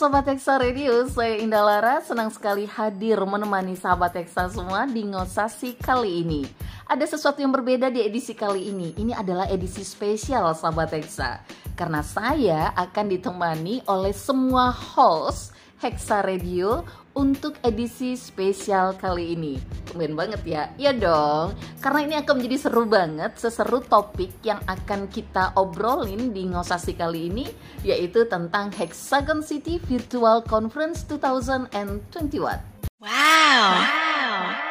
Sobat Teksa Radio, saya Indah Lara, senang sekali hadir menemani sahabat Teksa semua di ngosasi kali ini. Ada sesuatu yang berbeda di edisi kali ini, ini adalah edisi spesial sahabat Teksa. Karena saya akan ditemani oleh semua host Hexa Radio untuk edisi spesial kali ini. Tumben banget ya, iya dong. Karena ini akan menjadi seru banget, seseru topik yang akan kita obrolin di ngosasi kali ini, yaitu tentang Hexagon City Virtual Conference 2021. Wow. wow.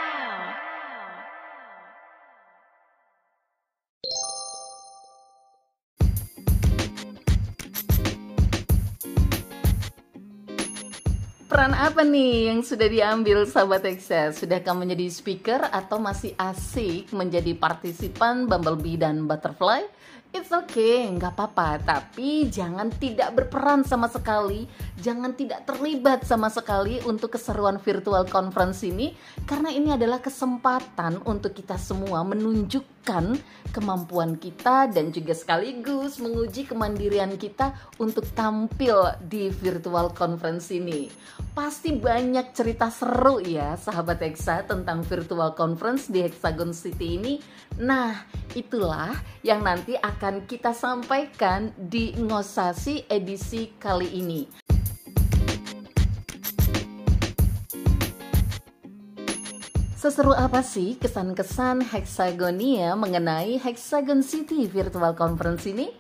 Peran apa nih yang sudah diambil sahabat Texas? Sudahkah menjadi speaker atau masih asik menjadi partisipan Bumblebee dan Butterfly? It's okay, nggak apa-apa. Tapi jangan tidak berperan sama sekali, jangan tidak terlibat sama sekali untuk keseruan virtual conference ini, karena ini adalah kesempatan untuk kita semua menunjukkan kemampuan kita dan juga sekaligus menguji kemandirian kita untuk tampil di virtual conference ini. Pasti banyak cerita seru ya, sahabat Hexa tentang virtual conference di Hexagon City ini. Nah, itulah yang nanti akan kita sampaikan di Ngosasi edisi kali ini. Seseru apa sih kesan-kesan Hexagonia mengenai Hexagon City Virtual Conference ini?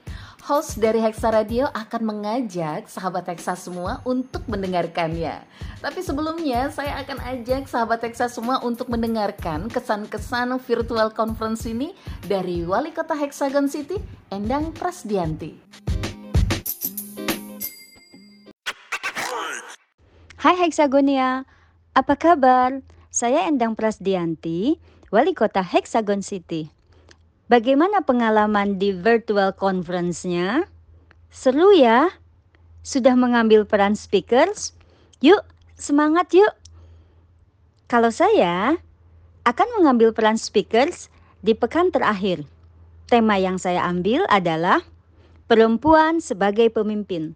host dari Hexa Radio akan mengajak sahabat Hexa semua untuk mendengarkannya. Tapi sebelumnya saya akan ajak sahabat Hexa semua untuk mendengarkan kesan-kesan virtual conference ini dari Wali Kota Hexagon City, Endang Prasdianti. Hai Hexagonia, apa kabar? Saya Endang Prasdianti, Wali Kota Hexagon City. Bagaimana pengalaman di virtual conference-nya? Seru ya? Sudah mengambil peran speakers? Yuk, semangat yuk. Kalau saya akan mengambil peran speakers di pekan terakhir. Tema yang saya ambil adalah perempuan sebagai pemimpin.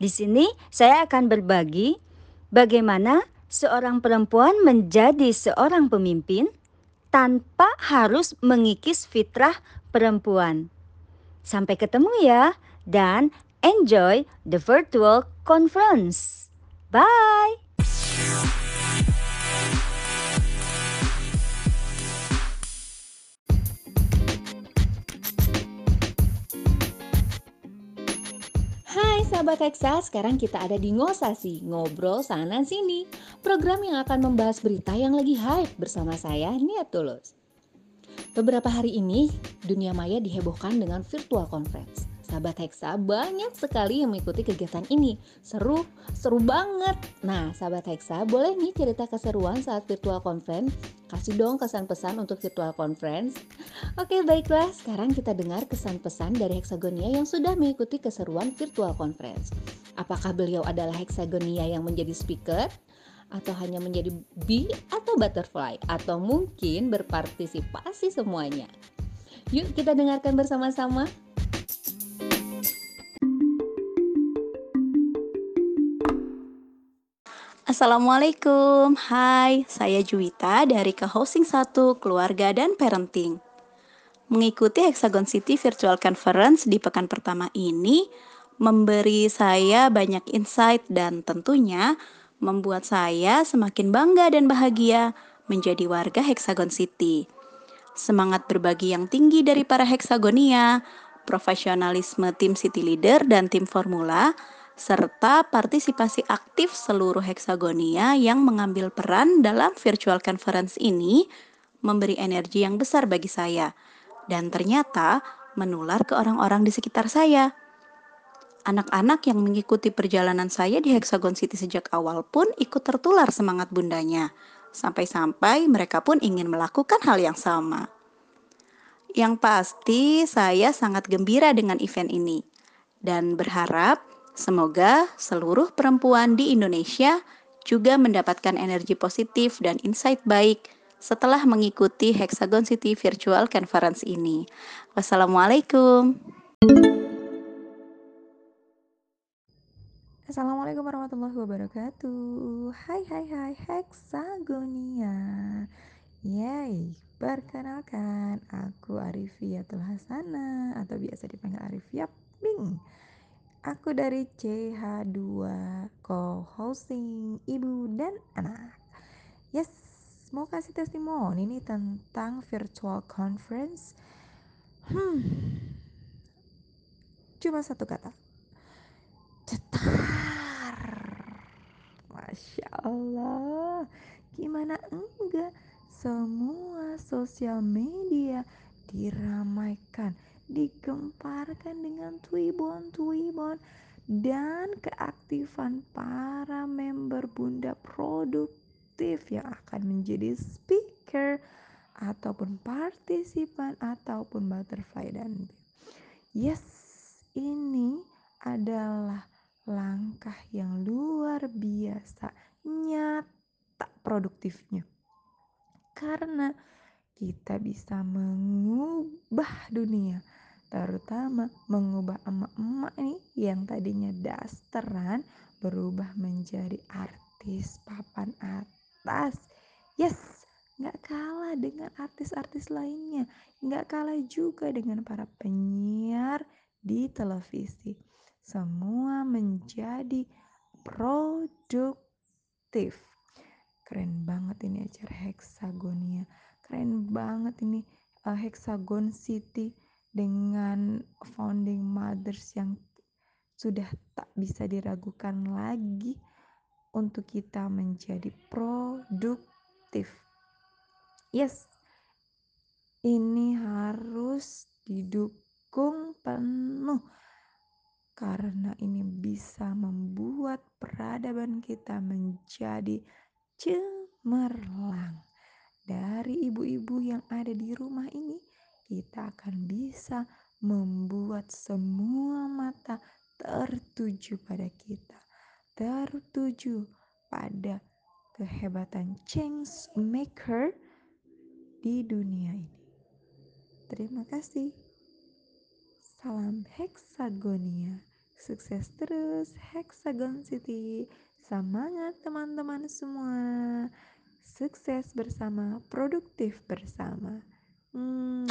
Di sini saya akan berbagi bagaimana seorang perempuan menjadi seorang pemimpin tanpa harus mengikis fitrah perempuan. Sampai ketemu ya dan enjoy the virtual conference. Bye. Sahabat Hexa, sekarang kita ada di Ngosasi, ngobrol sana sini. Program yang akan membahas berita yang lagi hype bersama saya, Nia Tulus. Beberapa hari ini, dunia maya dihebohkan dengan virtual conference. Sahabat Hexa banyak sekali yang mengikuti kegiatan ini. Seru, seru banget. Nah, sahabat Hexa, boleh nih cerita keseruan saat virtual conference? Kasih dong kesan pesan untuk virtual conference. Oke, baiklah. Sekarang kita dengar kesan pesan dari Hexagonia yang sudah mengikuti keseruan virtual conference. Apakah beliau adalah Hexagonia yang menjadi speaker? atau hanya menjadi bee atau butterfly atau mungkin berpartisipasi semuanya. Yuk kita dengarkan bersama-sama. Assalamualaikum, hai, saya Juwita dari ke-hosting 1 Keluarga dan Parenting. Mengikuti Hexagon City Virtual Conference di pekan pertama ini memberi saya banyak insight dan tentunya membuat saya semakin bangga dan bahagia menjadi warga Hexagon City. Semangat berbagi yang tinggi dari para Hexagonia, profesionalisme tim City Leader dan tim Formula, serta partisipasi aktif seluruh heksagonia yang mengambil peran dalam virtual conference ini memberi energi yang besar bagi saya. dan ternyata menular ke orang-orang di sekitar saya. Anak-anak yang mengikuti perjalanan saya di Hexagon City sejak awal pun ikut tertular semangat bundanya. Sampai-sampai mereka pun ingin melakukan hal yang sama. Yang pasti, saya sangat gembira dengan event ini dan berharap semoga seluruh perempuan di Indonesia juga mendapatkan energi positif dan insight baik setelah mengikuti Hexagon City Virtual Conference ini. Wassalamualaikum. Assalamualaikum warahmatullahi wabarakatuh Hai hai hai Hexagonia Yay Perkenalkan Aku Arifiatul Hasana Atau biasa dipanggil Arif Bing Aku dari CH2 Co-hosting Ibu dan Anak. Yes Mau kasih testimoni nih tentang virtual conference. Hmm Cuma satu kata. Cetar. Masya Allah. Gimana enggak? Semua sosial media diramaikan digemparkan dengan tuibon-tuibon dan keaktifan para member bunda produktif yang akan menjadi speaker ataupun partisipan ataupun butterfly dan yes ini adalah langkah yang luar biasa nyata produktifnya. Karena kita bisa mengubah dunia terutama mengubah emak-emak nih yang tadinya dasteran berubah menjadi artis papan atas yes nggak kalah dengan artis-artis lainnya nggak kalah juga dengan para penyiar di televisi semua menjadi produktif. Keren banget ini acara Hexagonia. Keren banget ini uh, Hexagon City dengan founding mothers yang sudah tak bisa diragukan lagi untuk kita menjadi produktif. Yes, ini harus didukung penuh karena ini bisa membuat peradaban kita menjadi cemerlang. Dari ibu-ibu yang ada di rumah ini, kita akan bisa membuat semua mata tertuju pada kita, tertuju pada kehebatan change maker di dunia ini. Terima kasih. Salam Hexagonia. Sukses terus Hexagon City. Semangat teman-teman semua. Sukses bersama, produktif bersama. 嗯，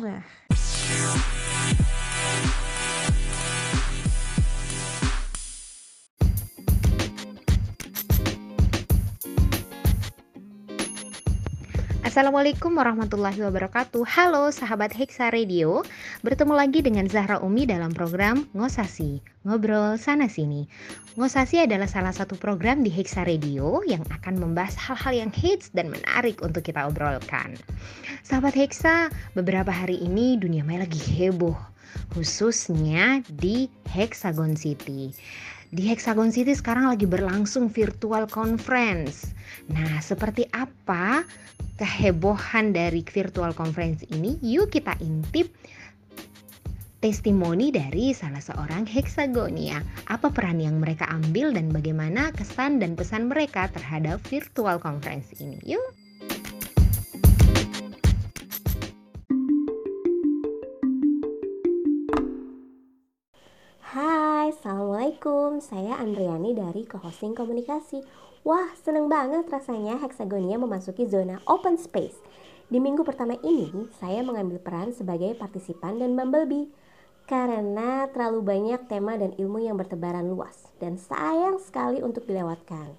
Assalamualaikum warahmatullahi wabarakatuh. Halo sahabat Hexa Radio. Bertemu lagi dengan Zahra Umi dalam program Ngosasi Ngobrol Sana Sini. Ngosasi adalah salah satu program di Hexa Radio Yang akan membahas hal-hal yang hits dan menarik untuk kita obrolkan. Sahabat Hexa, beberapa hari ini dunia maya lagi heboh Khususnya di Hexagon City di Hexagon City sekarang lagi berlangsung virtual conference. Nah, seperti apa kehebohan dari virtual conference ini? Yuk kita intip testimoni dari salah seorang hexagonia. Apa peran yang mereka ambil dan bagaimana kesan dan pesan mereka terhadap virtual conference ini? Yuk. Assalamualaikum, saya Andriani dari Co-Hosting Komunikasi. Wah, seneng banget rasanya Hexagonia memasuki zona open space. Di minggu pertama ini, saya mengambil peran sebagai partisipan dan Bumblebee. Karena terlalu banyak tema dan ilmu yang bertebaran luas dan sayang sekali untuk dilewatkan.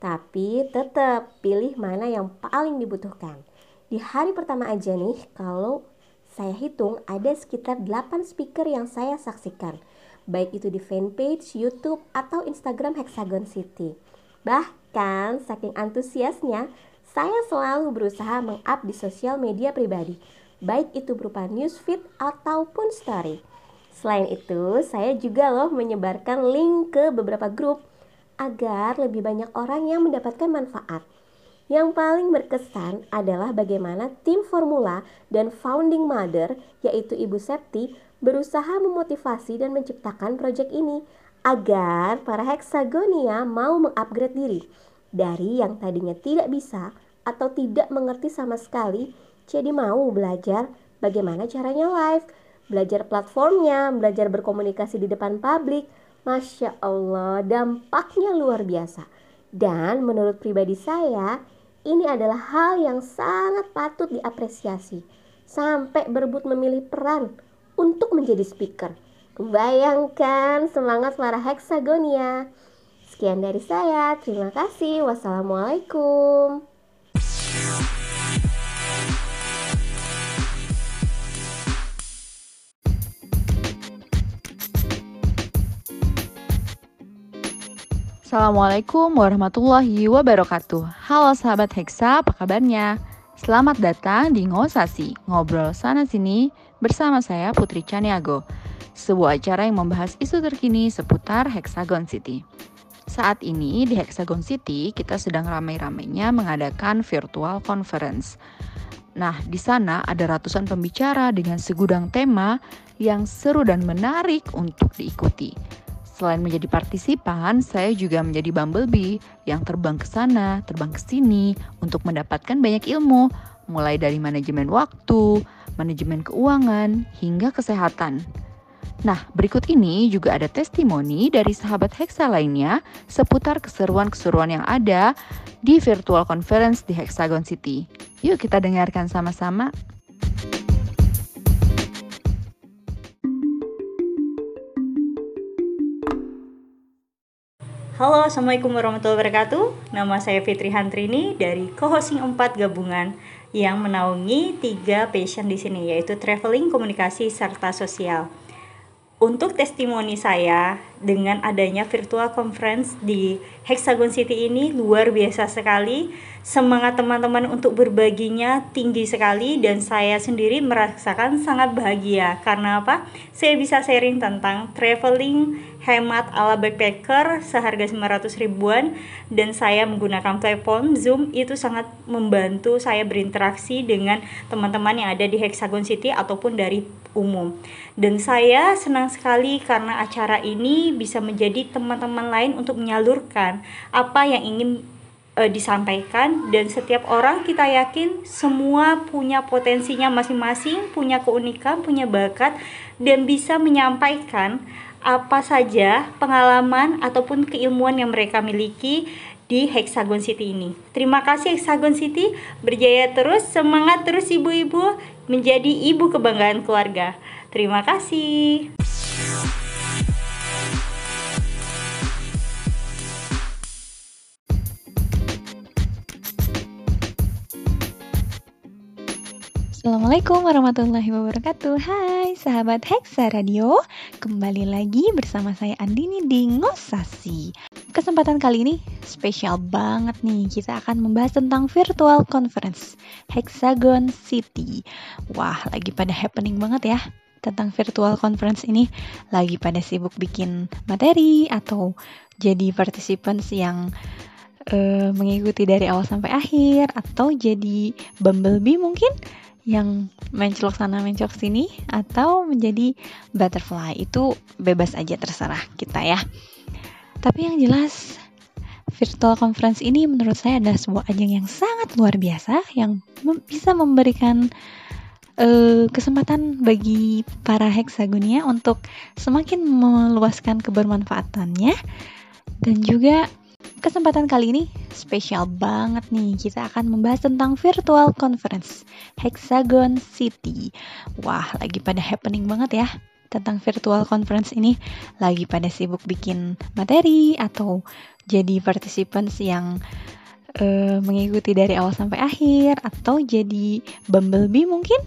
Tapi tetap pilih mana yang paling dibutuhkan. Di hari pertama aja nih, kalau saya hitung ada sekitar 8 speaker yang saya saksikan – baik itu di fanpage, YouTube, atau Instagram Hexagon City. Bahkan, saking antusiasnya, saya selalu berusaha meng-up di sosial media pribadi. baik itu berupa newsfeed ataupun story. Selain itu, saya juga loh menyebarkan link ke beberapa grup agar lebih banyak orang yang mendapatkan manfaat. Yang paling berkesan adalah bagaimana tim Formula dan founding mother yaitu Ibu Septi berusaha memotivasi dan menciptakan proyek ini agar para heksagonia mau mengupgrade diri dari yang tadinya tidak bisa atau tidak mengerti sama sekali jadi mau belajar bagaimana caranya live, belajar platformnya, belajar berkomunikasi di depan publik. Masya Allah, dampaknya luar biasa. Dan menurut pribadi saya, ini adalah hal yang sangat patut diapresiasi. Sampai berebut memilih peran untuk menjadi speaker. Bayangkan semangat para heksagonia. Sekian dari saya, terima kasih. Wassalamualaikum. Assalamualaikum warahmatullahi wabarakatuh Halo sahabat Hexa, apa kabarnya? Selamat datang di Ngosasi, ngobrol sana-sini bersama saya Putri Caniago Sebuah acara yang membahas isu terkini seputar Hexagon City Saat ini di Hexagon City kita sedang ramai-ramainya mengadakan virtual conference Nah, di sana ada ratusan pembicara dengan segudang tema yang seru dan menarik untuk diikuti. Selain menjadi partisipan, saya juga menjadi bumblebee yang terbang ke sana, terbang ke sini untuk mendapatkan banyak ilmu, mulai dari manajemen waktu, manajemen keuangan, hingga kesehatan. Nah, berikut ini juga ada testimoni dari sahabat Hexa lainnya seputar keseruan-keseruan yang ada di virtual conference di Hexagon City. Yuk kita dengarkan sama-sama. Halo, Assalamualaikum warahmatullahi wabarakatuh. Nama saya Fitri Hantrini dari Co-hosting 4 gabungan yang menaungi tiga passion di sini yaitu traveling, komunikasi, serta sosial. Untuk testimoni saya dengan adanya virtual conference di Hexagon City ini luar biasa sekali. Semangat teman-teman untuk berbaginya tinggi sekali dan saya sendiri merasakan sangat bahagia. Karena apa? Saya bisa sharing tentang traveling hemat ala backpacker seharga 900 ribuan dan saya menggunakan platform Zoom itu sangat membantu saya berinteraksi dengan teman-teman yang ada di Hexagon City ataupun dari umum. Dan saya senang sekali karena acara ini bisa menjadi teman-teman lain untuk menyalurkan apa yang ingin e, disampaikan dan setiap orang kita yakin semua punya potensinya masing-masing, punya keunikan, punya bakat dan bisa menyampaikan apa saja pengalaman ataupun keilmuan yang mereka miliki di Hexagon City ini. Terima kasih Hexagon City, berjaya terus, semangat terus ibu-ibu menjadi ibu kebanggaan keluarga. Terima kasih. Assalamualaikum warahmatullahi wabarakatuh. Hai sahabat Hexa Radio. Kembali lagi bersama saya Andini di Ngosasi. Kesempatan kali ini spesial banget nih. Kita akan membahas tentang virtual conference Hexagon City. Wah lagi pada happening banget ya Tentang virtual conference ini. Lagi pada sibuk bikin materi Atau jadi participants yang uh, mengikuti dari awal sampai akhir Atau jadi bumblebee mungkin yang mencelok sana mencelok sini atau menjadi butterfly. Itu bebas aja terserah kita ya. Tapi yang jelas virtual conference ini menurut saya adalah sebuah ajang yang sangat luar biasa yang mem bisa memberikan uh, kesempatan bagi para heksagonia untuk semakin meluaskan kebermanfaatannya dan juga Kesempatan kali ini spesial banget nih. Kita akan membahas tentang virtual conference Hexagon City. Wah, lagi pada happening banget ya tentang virtual conference ini. Lagi pada sibuk bikin materi atau jadi participants yang uh, mengikuti dari awal sampai akhir atau jadi bumblebee mungkin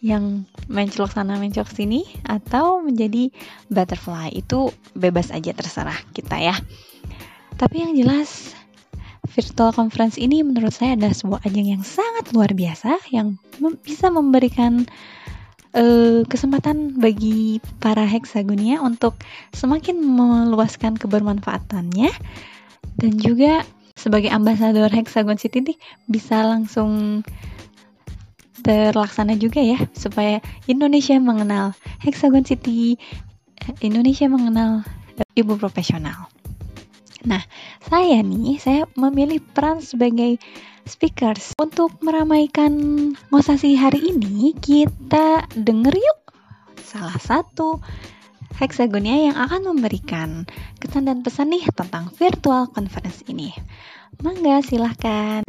yang mencelok sana mencelok sini atau menjadi butterfly itu bebas aja terserah kita ya. Tapi yang jelas virtual conference ini menurut saya adalah sebuah ajang yang sangat luar biasa yang mem bisa memberikan uh, kesempatan bagi para heksagonia untuk semakin meluaskan kebermanfaatannya dan juga sebagai ambasador Hexagon City ini bisa langsung terlaksana juga ya supaya Indonesia mengenal Hexagon City Indonesia mengenal ibu profesional. Nah, saya nih, saya memilih peran sebagai speakers untuk meramaikan ngosasi hari ini. Kita denger yuk salah satu Hexagonia yang akan memberikan kesan dan pesan nih tentang virtual conference ini. Mangga, silahkan.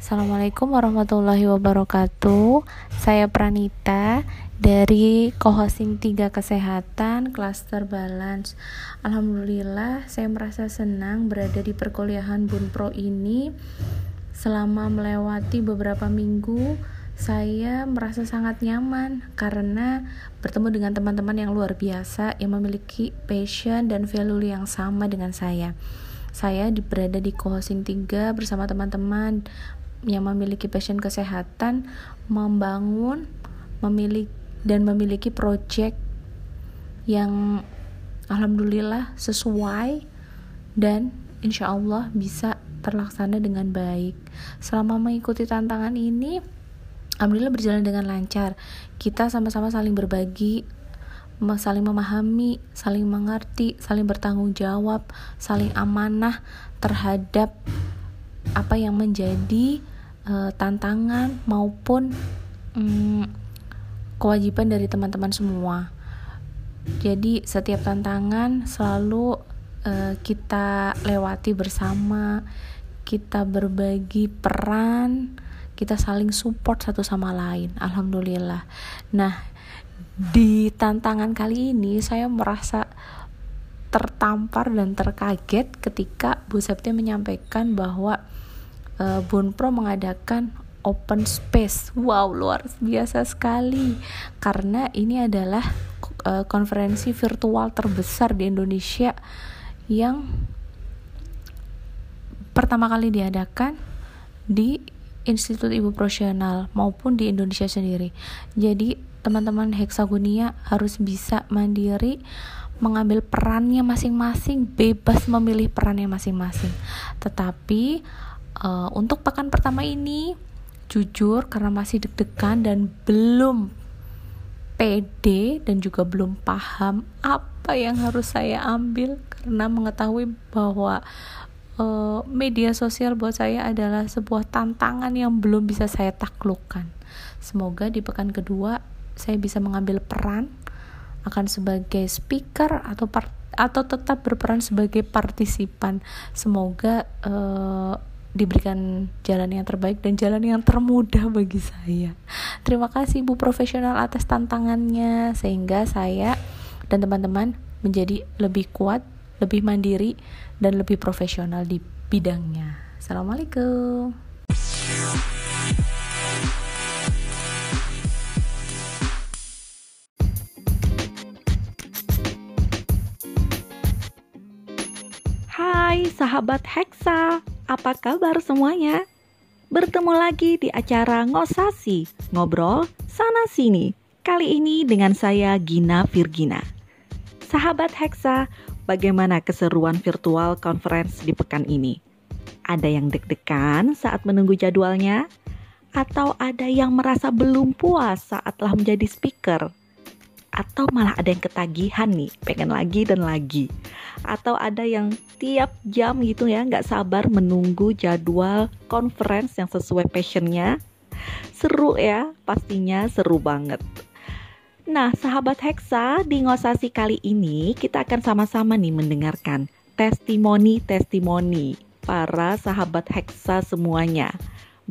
Assalamualaikum warahmatullahi wabarakatuh. Saya Pranita dari co-hosting 3 kesehatan cluster balance. Alhamdulillah saya merasa senang berada di perkuliahan Bunpro ini selama melewati beberapa minggu saya merasa sangat nyaman karena bertemu dengan teman-teman yang luar biasa yang memiliki passion dan value yang sama dengan saya. Saya berada di co-hosting 3 bersama teman-teman yang memiliki passion kesehatan membangun memiliki dan memiliki project yang alhamdulillah sesuai dan insya Allah bisa terlaksana dengan baik. Selama mengikuti tantangan ini, alhamdulillah berjalan dengan lancar. Kita sama-sama saling berbagi, saling memahami, saling mengerti, saling bertanggung jawab, saling amanah terhadap apa yang menjadi uh, tantangan maupun um, kewajiban dari teman-teman semua. Jadi setiap tantangan selalu uh, kita lewati bersama, kita berbagi peran, kita saling support satu sama lain. Alhamdulillah. Nah, di tantangan kali ini saya merasa tertampar dan terkaget ketika Bu Septi menyampaikan bahwa uh, Bunpro mengadakan open space. Wow, luar biasa sekali. Karena ini adalah uh, konferensi virtual terbesar di Indonesia yang pertama kali diadakan di Institut Ibu Profesional maupun di Indonesia sendiri. Jadi, teman-teman Hexagonia harus bisa mandiri mengambil perannya masing-masing, bebas memilih perannya masing-masing. Tetapi uh, untuk pekan pertama ini jujur karena masih deg-degan dan belum pede dan juga belum paham apa yang harus saya ambil karena mengetahui bahwa uh, media sosial buat saya adalah sebuah tantangan yang belum bisa saya taklukkan. Semoga di pekan kedua saya bisa mengambil peran akan sebagai speaker atau part atau tetap berperan sebagai partisipan. Semoga uh, diberikan jalan yang terbaik dan jalan yang termudah bagi saya. Terima kasih Bu Profesional atas tantangannya sehingga saya dan teman-teman menjadi lebih kuat, lebih mandiri dan lebih profesional di bidangnya. Assalamualaikum. Hai sahabat Hexa, apa kabar semuanya? Bertemu lagi di acara Ngosasi, Ngobrol Sana Sini. Kali ini dengan saya Gina Virgina. Sahabat Hexa, bagaimana keseruan virtual conference di pekan ini? Ada yang deg-degan saat menunggu jadwalnya? Atau ada yang merasa belum puas saat telah menjadi speaker? Atau malah ada yang ketagihan nih, pengen lagi dan lagi? atau ada yang tiap jam gitu ya nggak sabar menunggu jadwal conference yang sesuai passionnya seru ya pastinya seru banget Nah, sahabat Hexa, di ngosasi kali ini kita akan sama-sama nih mendengarkan testimoni-testimoni para sahabat Hexa semuanya.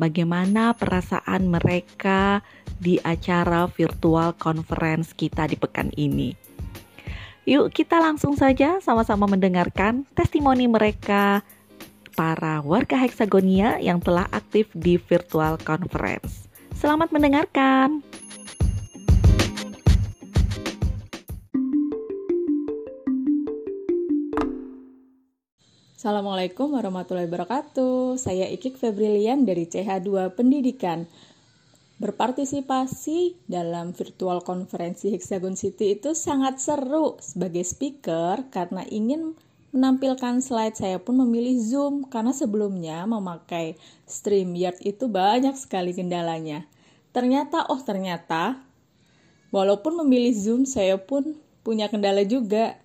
Bagaimana perasaan mereka di acara virtual conference kita di pekan ini. Yuk kita langsung saja sama-sama mendengarkan testimoni mereka para warga Hexagonia yang telah aktif di virtual conference. Selamat mendengarkan. Assalamualaikum warahmatullahi wabarakatuh. Saya Ikik Febrilian dari CH2 Pendidikan. Berpartisipasi dalam virtual konferensi Hexagon City itu sangat seru sebagai speaker karena ingin menampilkan slide saya pun memilih Zoom karena sebelumnya memakai StreamYard itu banyak sekali kendalanya. Ternyata oh ternyata walaupun memilih Zoom saya pun punya kendala juga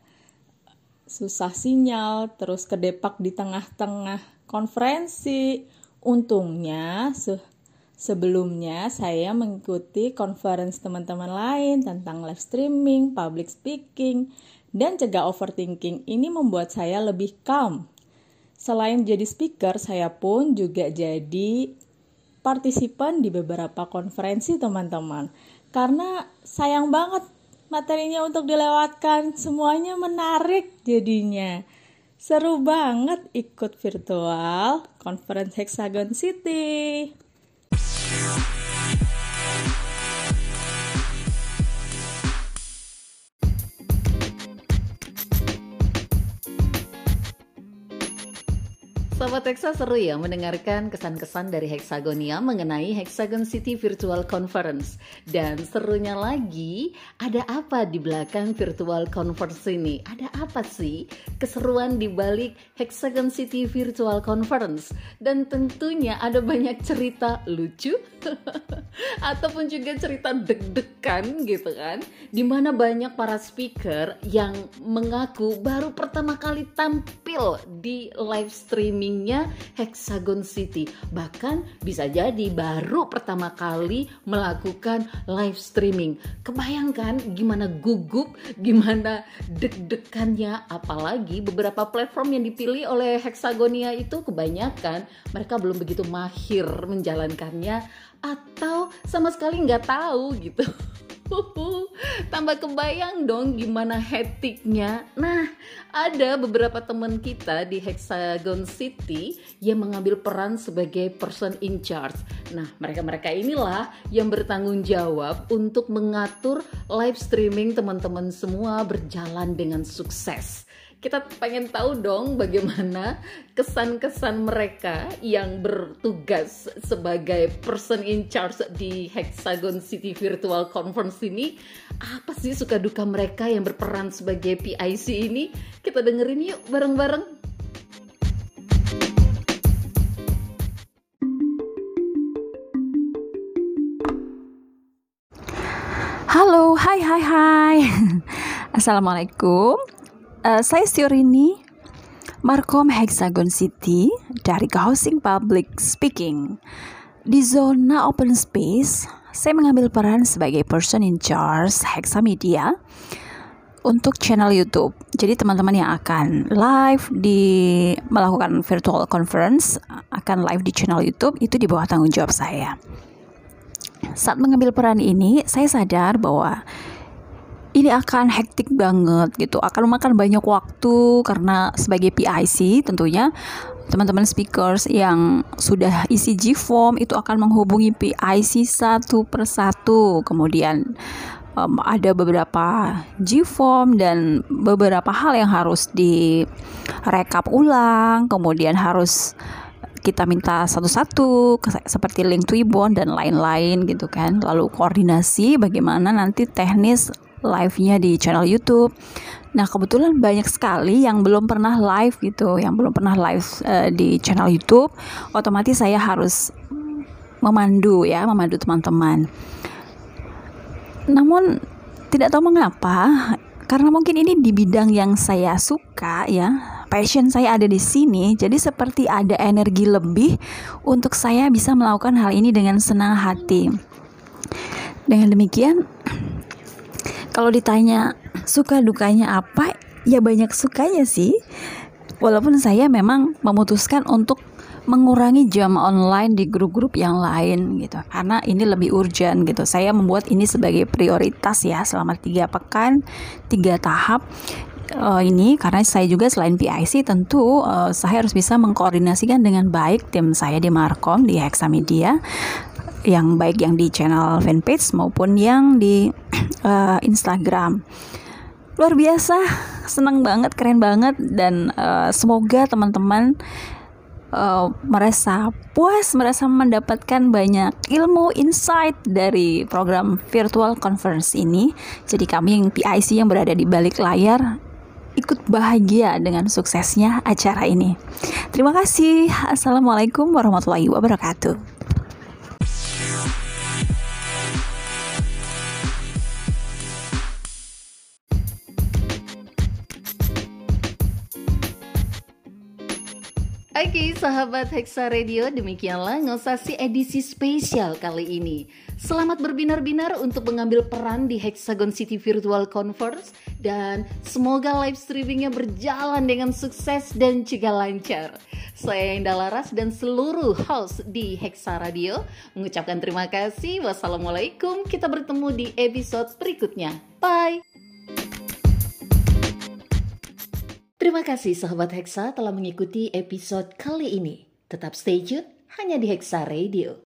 susah sinyal, terus kedepak di tengah-tengah konferensi. Untungnya sebelumnya saya mengikuti conference teman-teman lain tentang live streaming, public speaking, dan cegah overthinking. Ini membuat saya lebih calm. Selain jadi speaker, saya pun juga jadi partisipan di beberapa konferensi teman-teman. Karena sayang banget materinya untuk dilewatkan. Semuanya menarik jadinya. Seru banget ikut virtual conference Hexagon City. you. Sobat Hexa seru ya mendengarkan kesan-kesan dari Hexagonia mengenai Hexagon City Virtual Conference. Dan serunya lagi, ada apa di belakang virtual conference ini? Ada apa sih keseruan di balik Hexagon City Virtual Conference? Dan tentunya ada banyak cerita lucu ataupun juga cerita deg-degan gitu kan. Di mana banyak para speaker yang mengaku baru pertama kali tampil di live streaming streamingnya Hexagon City. Bahkan bisa jadi baru pertama kali melakukan live streaming. Kebayangkan gimana gugup, gimana deg-degannya, apalagi beberapa platform yang dipilih oleh Hexagonia itu kebanyakan mereka belum begitu mahir menjalankannya atau sama sekali nggak tahu gitu. Tambah kebayang dong gimana hektiknya. Nah, ada beberapa teman kita di Hexagon City yang mengambil peran sebagai person in charge. Nah, mereka-mereka inilah yang bertanggung jawab untuk mengatur live streaming teman-teman semua berjalan dengan sukses kita pengen tahu dong bagaimana kesan-kesan mereka yang bertugas sebagai person in charge di Hexagon City Virtual Conference ini. Apa sih suka duka mereka yang berperan sebagai PIC ini? Kita dengerin yuk bareng-bareng. Halo, hai hai hai. Assalamualaikum uh, saya Siorini Markom Hexagon City dari Housing Public Speaking. Di zona open space, saya mengambil peran sebagai person in charge Hexa Media untuk channel YouTube. Jadi teman-teman yang akan live di melakukan virtual conference akan live di channel YouTube itu di bawah tanggung jawab saya. Saat mengambil peran ini, saya sadar bahwa ini akan hektik banget gitu. Akan memakan banyak waktu karena sebagai PIC tentunya teman-teman speakers yang sudah isi G form itu akan menghubungi PIC satu persatu. Kemudian um, ada beberapa G form dan beberapa hal yang harus direkap ulang. Kemudian harus kita minta satu-satu seperti link Twibbon dan lain-lain gitu kan. Lalu koordinasi bagaimana nanti teknis live-nya di channel YouTube. Nah, kebetulan banyak sekali yang belum pernah live gitu, yang belum pernah live uh, di channel YouTube. Otomatis saya harus memandu ya, memandu teman-teman. Namun tidak tahu mengapa, karena mungkin ini di bidang yang saya suka ya, passion saya ada di sini, jadi seperti ada energi lebih untuk saya bisa melakukan hal ini dengan senang hati. Dengan demikian, kalau ditanya suka dukanya apa, ya banyak sukanya sih. Walaupun saya memang memutuskan untuk mengurangi jam online di grup-grup yang lain gitu. Karena ini lebih urgent gitu. Saya membuat ini sebagai prioritas ya selama tiga pekan tiga tahap uh, ini. Karena saya juga selain PIC tentu uh, saya harus bisa mengkoordinasikan dengan baik tim saya di Markom di Hexamedia yang baik yang di channel fanpage maupun yang di uh, Instagram. Luar biasa, senang banget, keren banget dan uh, semoga teman-teman uh, merasa puas, merasa mendapatkan banyak ilmu, insight dari program virtual conference ini. Jadi kami yang PIC yang berada di balik layar ikut bahagia dengan suksesnya acara ini. Terima kasih. Assalamualaikum warahmatullahi wabarakatuh. Oke sahabat Hexa Radio, demikianlah ngosasi edisi spesial kali ini. Selamat berbinar-binar untuk mengambil peran di Hexagon City Virtual Conference dan semoga live streamingnya berjalan dengan sukses dan juga lancar. Saya Indah Laras dan seluruh host di Hexa Radio mengucapkan terima kasih. Wassalamualaikum. Kita bertemu di episode berikutnya. Bye. Terima kasih sahabat Hexa telah mengikuti episode kali ini. Tetap stay tune hanya di Hexa Radio.